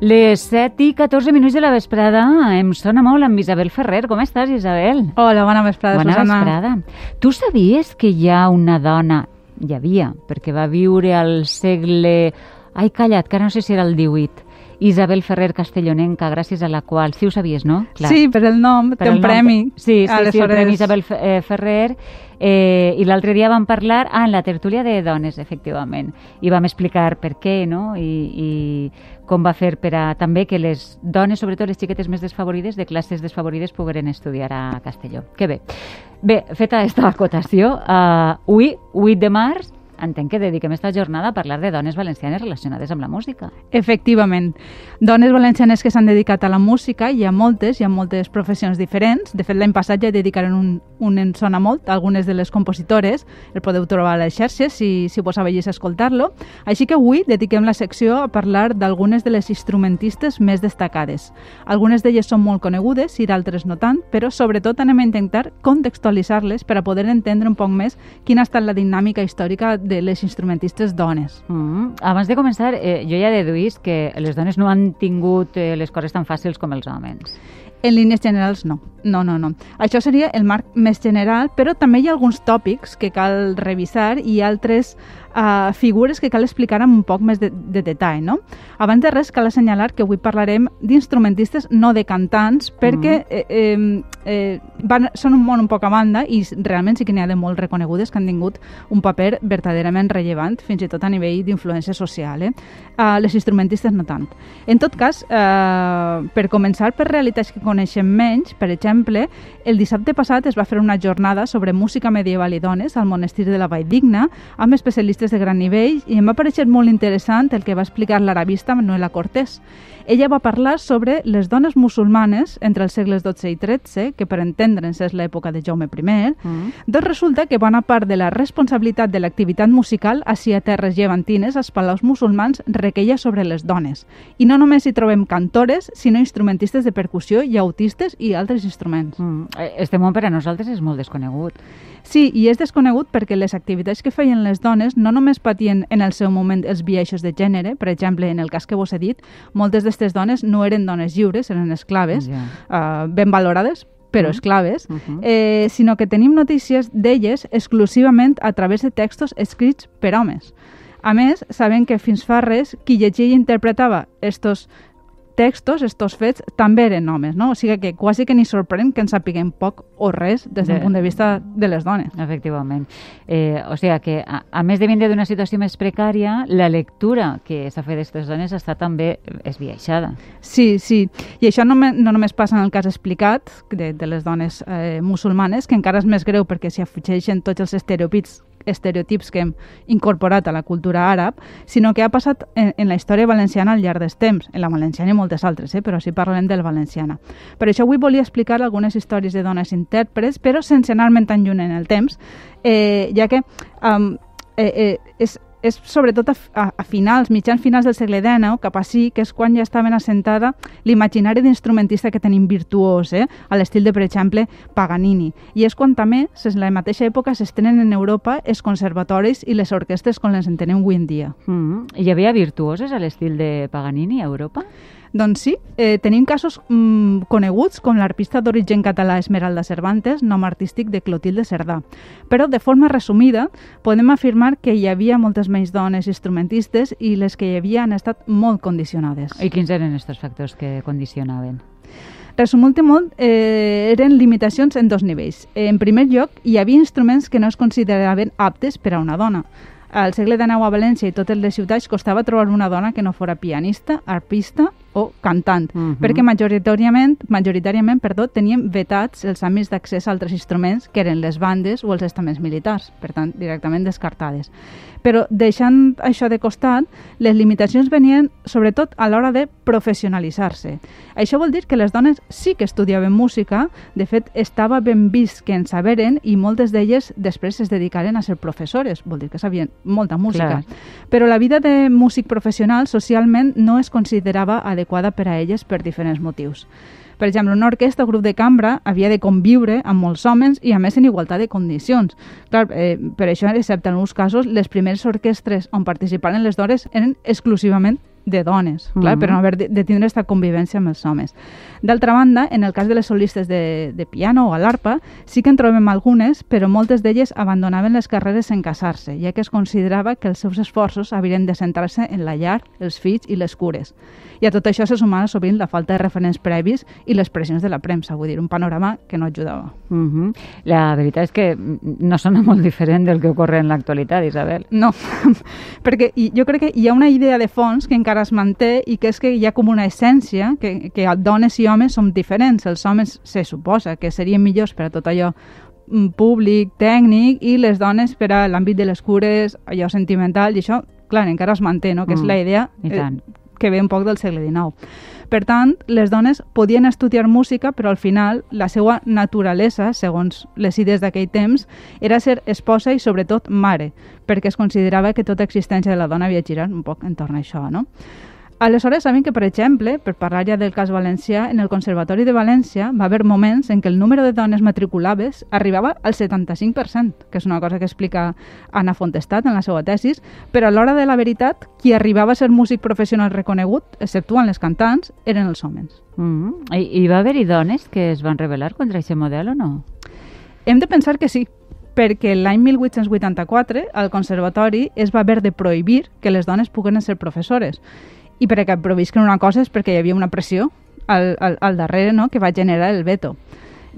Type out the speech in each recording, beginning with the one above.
Les 7 i 14 minuts de la vesprada em sona molt amb Isabel Ferrer. Com estàs, Isabel? Hola, bona vesprada, Bona Susana. vesprada. Tu sabies que hi ha una dona, hi havia, perquè va viure al segle... Ai, calla't, que no sé si era el 18. Isabel Ferrer Castellonenca, gràcies a la qual... Sí ho sabies, no? Sí, per el nom, Per té el un nom. premi. Sí, sí, sí, el Premi Isabel eh, Ferrer. Eh, I l'altre dia vam parlar, ah, en la tertúlia de dones, efectivament, i vam explicar per què, no?, i, i com va fer per a també que les dones, sobretot les xiquetes més desfavorides, de classes desfavorides, pogueren estudiar a Castelló. Que bé. Bé, feta aquesta acotació, uh, avui, 8 de març, entenc que dediquem esta jornada a parlar de dones valencianes relacionades amb la música. Efectivament. Dones valencianes que s'han dedicat a la música, hi ha moltes, hi ha moltes professions diferents. De fet, l'any passat ja dedicaren un, un en sona molt, algunes de les compositores, el podeu trobar a les xarxes si, si vos avellís a escoltar-lo. Així que avui dediquem la secció a parlar d'algunes de les instrumentistes més destacades. Algunes d'elles són molt conegudes i d'altres no tant, però sobretot anem a intentar contextualitzar-les per a poder entendre un poc més quina ha estat la dinàmica històrica de les instrumentistes dones. Mm. Abans de començar, eh, jo ja deduís que les dones no han tingut eh, les coses tan fàcils com els homes. En línies generals, no. No, no, no. Això seria el marc més general, però també hi ha alguns tòpics que cal revisar i altres uh, figures que cal explicar amb un poc més de, de detall, no? Abans de res, cal assenyalar que avui parlarem d'instrumentistes, no de cantants, perquè eh, eh, eh, van, són un món un poc a banda i realment sí que n'hi ha de molt reconegudes que han tingut un paper verdaderament rellevant, fins i tot a nivell d'influència social. Eh? Uh, les instrumentistes no tant. En tot cas, uh, per començar per realitats que coneixem menys, per exemple, el dissabte passat es va fer una jornada sobre música medieval i dones al monestir de la Valldigna amb especialistes de gran nivell i em va parecer molt interessant el que va explicar l'arabista Manuela Cortés. Ella va parlar sobre les dones musulmanes entre els segles XII i XIII, que per entendre'ns és l'època de Jaume I, Mm. doncs resulta que bona part de la responsabilitat de l'activitat musical així a terres llevantines, als palaus musulmans, requeia sobre les dones. I no només hi trobem cantores, sinó instrumentistes de percussió i autistes i altres instruments. Mm. Eh, Este món per a nosaltres és molt desconegut. Sí, i és desconegut perquè les activitats que feien les dones no només patien en el seu moment els biaixos de gènere, per exemple, en el cas que vos he dit, moltes d'aquestes dones no eren dones lliures, eren esclaves, Ja. uh, ben valorades, però Mm. esclaves, Mhm. eh, sinó que tenim notícies d'elles exclusivament a través de textos escrits per homes. A més, sabem que fins fa res qui llegia i interpretava estos textos, estos fets, també eren homes, no? O sigui que quasi que ni sorprèn que en sapiguem poc o res des del De- punt de vista de les dones. Efectivament. Eh, o sigui que, a, a més de vindre d'una situació més precària, la lectura que s'ha fet d'aquestes dones està també esbiaixada. Sí, sí. I això no, me, no només passa en el cas explicat de, de les dones eh, musulmanes, que encara és més greu perquè s'hi afegeixen tots els estereotips estereotips que hem incorporat a la cultura àrab, sinó que ha passat en, en la història valenciana al llarg dels temps, en la valenciana i moltes altres, eh? però si parlem del valenciana. Per això avui volia explicar algunes històries de dones intèrprets, però sense anar-me'n tan lluny en el temps, eh, ja que um, eh, eh, és, és sobretot a, a, a finals, mitjans finals del segle XIX, cap així, que és quan ja estaven assentada l'imaginari d'instrumentista que tenim virtuós, eh? a l'estil de, per exemple, Paganini. I és quan també, en la mateixa època, s'estenen en Europa els conservatoris i les orquestres com les entenem avui en dia. Mm. Hi havia virtuoses a l'estil de Paganini a Europa? Doncs sí, eh, tenim casos mm, coneguts com l'arpista d'origen català Esmeralda Cervantes, nom artístic de Clotilde Cerdà. Però, de forma resumida, podem afirmar que hi havia moltes menys dones instrumentistes i les que hi havia han estat molt condicionades. I quins eren aquests factors que condicionaven? Resumint molt, eh, eren limitacions en dos nivells. En primer lloc, hi havia instruments que no es consideraven aptes per a una dona. Al segle XIX a València i totes les ciutats costava trobar una dona que no fora pianista, arpista o cantant, Mhm. perquè majoritàriament, majoritàriament perdó, tenien vetats els àmbits d'accés a altres instruments que eren les bandes o els estaments militars, per tant, directament descartades. Però deixant això de costat, les limitacions venien sobretot a l'hora de professionalitzar-se. Això vol dir que les dones sí que estudiaven música, de fet estava ben vist que en saberen i moltes d'elles després es dedicaren a ser professores, vol dir que sabien molta música. Clar. Però la vida de músic professional socialment no es considerava adequada per a elles per diferents motius. Per exemple, una orquestra o grup de cambra havia de conviure amb molts homes i a més en igualtat de condicions. Clar, eh, per això, excepte en alguns casos, les primeres orquestres on participaven les dones eren exclusivament de dones, clar, Mhm. per no haver de, de tindre aquesta convivència amb els homes. D'altra banda, en el cas de les solistes de, de piano o a l'arpa, sí que en trobem algunes, però moltes d'elles abandonaven les carreres en casar-se, ja que es considerava que els seus esforços havien de centrar-se en la llar, els fills i les cures. I a tot això se sumava sovint la falta de referents previs i les pressions de la premsa, vull dir, un panorama que no ajudava. Mhm. La veritat és que mm, no sona molt diferent del que ocorre en l'actualitat, Isabel. No, perquè jo crec que hi ha una idea de fons que encara es manté i que és que hi ha com una essència, que, que dones i homes som diferents. Els homes se suposa que serien millors per a tot allò mm, públic, tècnic, i les dones per a l'àmbit de les cures, allò sentimental, i això, clar, encara es manté, no? que és Mm, la idea tant. Que ve un poc del segle XIX. Per tant, les dones podien estudiar música, però al final la seva naturalesa, segons les idees d'aquell temps, era ser esposa i sobretot mare, perquè es considerava que tota existència de la dona havia girat un poc entorn a això, no? Aleshores, sabem que, per exemple, per parlar ja del cas valencià, en el Conservatori de València va haver moments en què el número de dones matriculades arribava al 75%, que és una cosa que explica Anna Fontestat en la seva tesis, però a l'hora de la veritat, qui arribava a ser músic professional reconegut, exceptuant les cantants, eren els homes. Mhm. I, I va haver-hi dones que es van rebel·lar contra aquest model o no? Hem de pensar que sí, perquè l'any 1884 al Conservatori es va haver de prohibir que les dones puguen ser professores. I perquè provisquen una cosa és perquè hi havia una pressió al, al, al darrere no? que va generar el veto.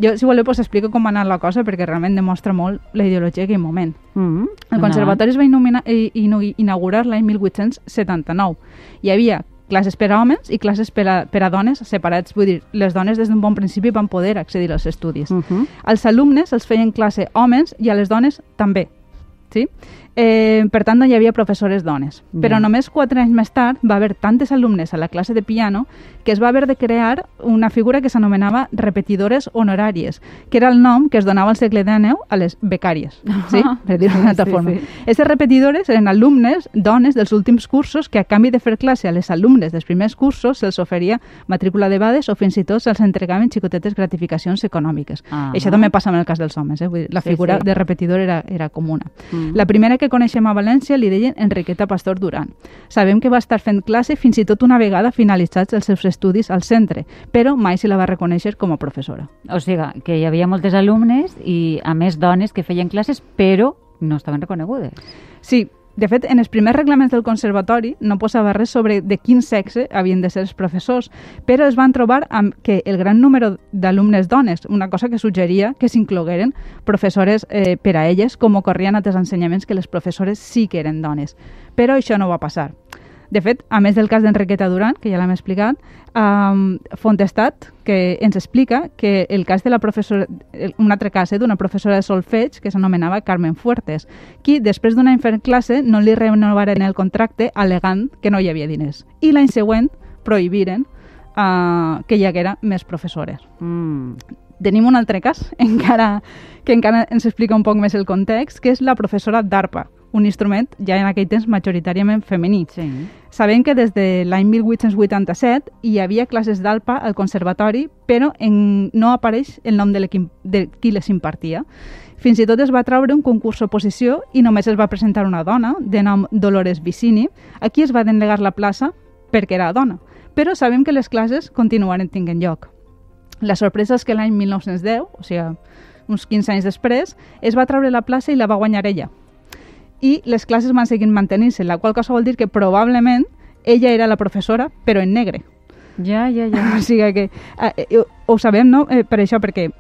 Jo, si voleu, pues, explico com va anar la cosa perquè realment demostra molt la ideologia d'aquell moment. Mhm. El Conservatori es va inomina, i, i, inaugurar l'any 1879. Hi havia classes per a homes i classes per a, per a dones separats. Vull dir, les dones des d'un bon principi van poder accedir als estudis. Mhm. Als alumnes els feien classe homes i a les dones també. Sí? Eh, per tant, no hi havia professores dones. Ja. Però només quatre anys més tard va haver tantes alumnes a la classe de piano que es va haver de crear una figura que s'anomenava repetidores honoràries, que era el nom que es donava al segle XIX a les becàries, sí? per dir-ho d'una altra Sí, forma. sí. Aquestes repetidores eren alumnes, dones dels últims cursos, que a canvi de fer classe a les alumnes dels primers cursos se'ls oferia matrícula de bades o fins i tot se'ls entregaven xicotetes gratificacions econòmiques. Ah. Això també passa amb el cas dels homes, eh? Vull dir, la Sí, figura sí. de repetidor era, era comuna. Mm. La primera que coneixem a València li deien Enriqueta Pastor Duran. Sabem que va estar fent classe fins i tot una vegada finalitzats els seus estudis al centre, però mai se la va reconèixer com a professora. O sigui, que hi havia moltes alumnes i, a més, dones que feien classes, però no estaven reconegudes. Sí, de fet, en els primers reglaments del conservatori no posava res sobre de quin sexe havien de ser els professors, però es van trobar amb que el gran número d'alumnes dones, una cosa que suggeria que s'inclogueren professores eh, per a elles, com ocorria en altres ensenyaments que les professores sí que eren dones. Però això no va passar. De fet, a més del cas d'Enriqueta Duran, que ja l'hem explicat, um, Fontestat, que ens explica que el cas de la professora, un altre cas eh, d'una professora de solfeig que s'anomenava Carmen Fuertes, qui després d'un any fent classe no li renovaren el contracte alegant que no hi havia diners. I l'any següent prohibiren uh, que hi haguera més professores Mm. tenim un altre cas encara, que encara ens explica un poc més el context, que és la professora d'arpa, un instrument ja en aquell temps majoritàriament femení. Sí. Sabem que des de l'any 1887 hi havia classes d'alpa al conservatori, però en, no apareix el nom de, de qui les impartia. Fins i tot es va traure un concurs oposició i només es va presentar una dona, de nom Dolores Vicini, a qui es va denegar la plaça perquè era dona. Però sabem que les classes continuaren tinguent lloc. La sorpresa és que l'any 1910, o sigui, uns 15 anys després, es va treure la plaça i la va guanyar ella. I les classes van seguir mantenint-se, la qual cosa vol dir que probablement ella era la professora, però en negre. Ja, ja, ja. O sigui que eh, ho sabem, no?, eh, per això, perquè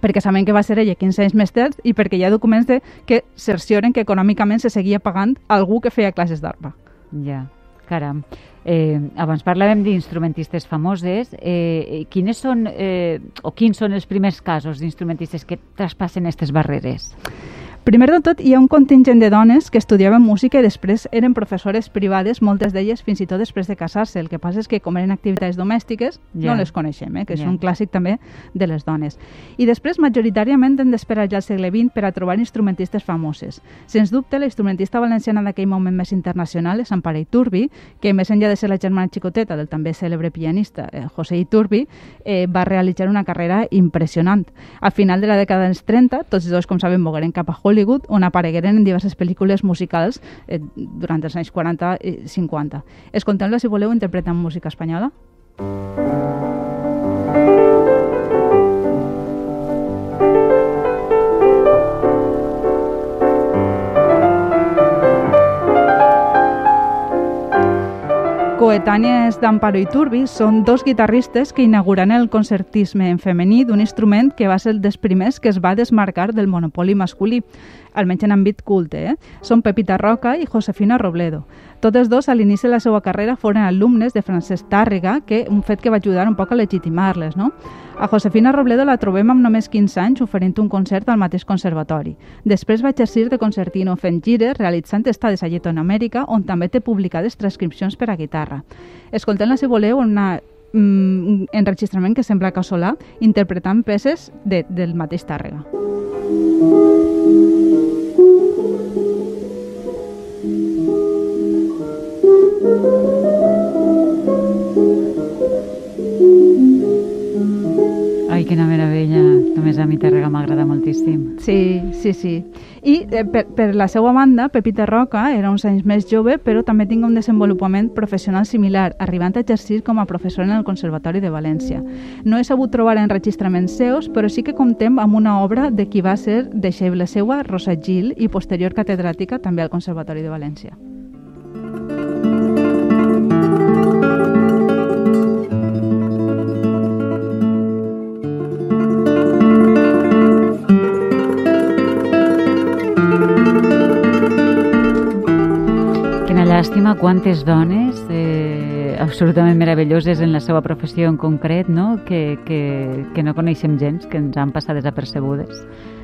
perquè sabem que va ser ella 15 anys més tard i perquè hi ha documents de, que cercioren que econòmicament se seguia pagant algú que feia classes d'arpa. Ja, caram. Eh, abans parlàvem d'instrumentistes famoses. Eh, quines són, eh, o quins són els primers casos d'instrumentistes que traspassen aquestes barreres? Primer de tot, hi ha un contingent de dones que estudiaven música i després eren professores privades, moltes d'elles fins i tot després de casar-se. El que passa és que com eren activitats domèstiques, Ja. no les coneixem, eh? que és Ja. un clàssic també de les dones. I després, majoritàriament, hem d'esperar ja al segle XX per a trobar instrumentistes famoses. Sens dubte, la instrumentista valenciana d'aquell moment més internacional és Ampare Iturbi, que més enllà de ser la germana xicoteta del també cèlebre pianista eh, José Iturbi, eh, va realitzar una carrera impressionant. Al final de la dècada dels 30, tots dos, com sabem, mogueren cap a Hollywood Hollywood, on aparegueren en diverses pel·lícules musicals eh, durant els anys 40 i 50. Escoltem-la, si voleu, interpretant música espanyola. Coetànies d'Amparo Turbi són dos guitarristes que inauguran el concertisme en femení d'un instrument que va ser dels primers que es va desmarcar del monopoli masculí, almenys en àmbit culte. Eh? Són Pepita Roca i Josefina Robledo. Totes dos, a l'inici de la seva carrera, foren alumnes de Francesc Tàrrega, que un fet que va ajudar un poc a legitimar-les. No? A Josefina Robledo la trobem amb només 15 anys oferint un concert al mateix conservatori. Després va exercir de concertino fent gires, realitzant estades a Llatinoamèrica, on també té publicades transcripcions per a guitarra. Escoltem-la, si voleu, una mm, enregistrament que sembla casolà, interpretant peces de, del mateix Tàrrega. Ai, quina meravella. Només a mi Tàrrega m'agrada moltíssim. Sí, sí, sí. I eh, per, per la seva banda, Pepita Roca era uns anys més jove, però també tinga un desenvolupament professional similar, arribant a exercir com a professora en el Conservatori de València. No he sabut trobar enregistraments seus, però sí que comptem amb una obra de qui va ser deixeble seua, Rosa Gil, i posterior catedràtica també al Conservatori de València. Quina llàstima quantes dones eh, absolutament meravelloses en la seva professió en concret, no? Que, que, que no coneixem gens, que ens han passat desapercebudes.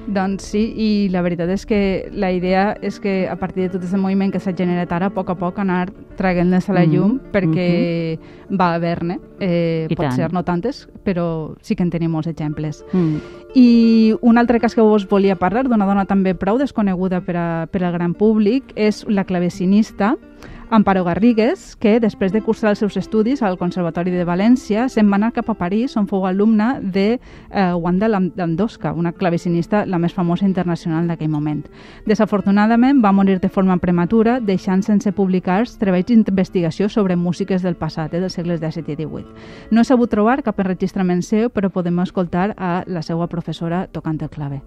Doncs sí, i la veritat és que la idea és que a partir de tot aquest moviment que s'ha generat ara, a poc a poc anar traguent-les a la Mhm, llum, perquè va haver-ne, eh, I pot tant. ser no tantes, però sí que en tenim molts exemples. Mm. I un altre cas que vos volia parlar, d'una dona també prou desconeguda per, a, per al gran públic, és la clavecinista Amparo Garrigues, que després de cursar els seus estudis al Conservatori de València se'n va anar cap a París, on fou alumna de eh, Wanda Landowska, una clavecinista la més famosa internacional d'aquell moment. Desafortunadament va morir de forma prematura, deixant sense publicar els treballs d'investigació sobre músiques del passat, eh, dels segles XVII i XVIII. No he sabut trobar cap enregistrament seu, però podem escoltar a la seva professora tocant el clave.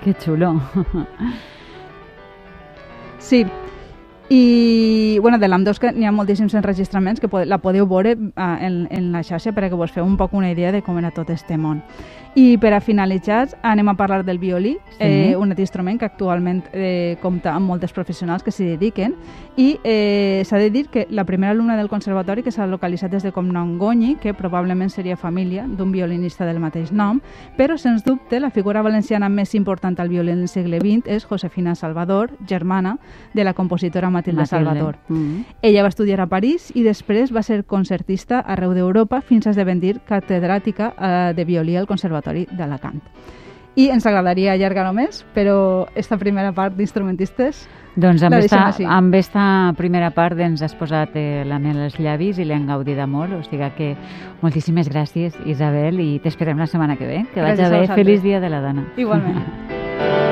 Clave, que xulo. Sí, i bueno, de l'Amdosca n'hi ha moltíssims enregistraments que la podeu veure uh, en, en la xarxa perquè vos feu un poc una idea de com era tot este món. I per a finalitzar anem a parlar del violí, Sí. eh, un instrument que actualment eh, compta amb moltes professionals que s'hi dediquen i eh, s'ha de dir que la primera alumna del conservatori que s'ha localitzat des de Comnongoni, que probablement seria família d'un violinista del mateix nom, però sens dubte la figura valenciana més important al violí del segle XX és Josefina Salvador, germana de la compositora Matilde, Salvador. Mm. Ella va estudiar a París i després va ser concertista arreu d'Europa fins a esdevenir catedràtica eh, de violí al Conservatori d'Alacant. I ens agradaria allargar-ho més, però esta primera part d'instrumentistes Doncs amb esta, amb esta primera part ens has posat eh, la mel als llavis i l'hem gaudit molt, o sigui que moltíssimes gràcies Isabel i t'esperem la setmana que ve. Que Gràcies vagi bé, feliç dia de la dona. igualment.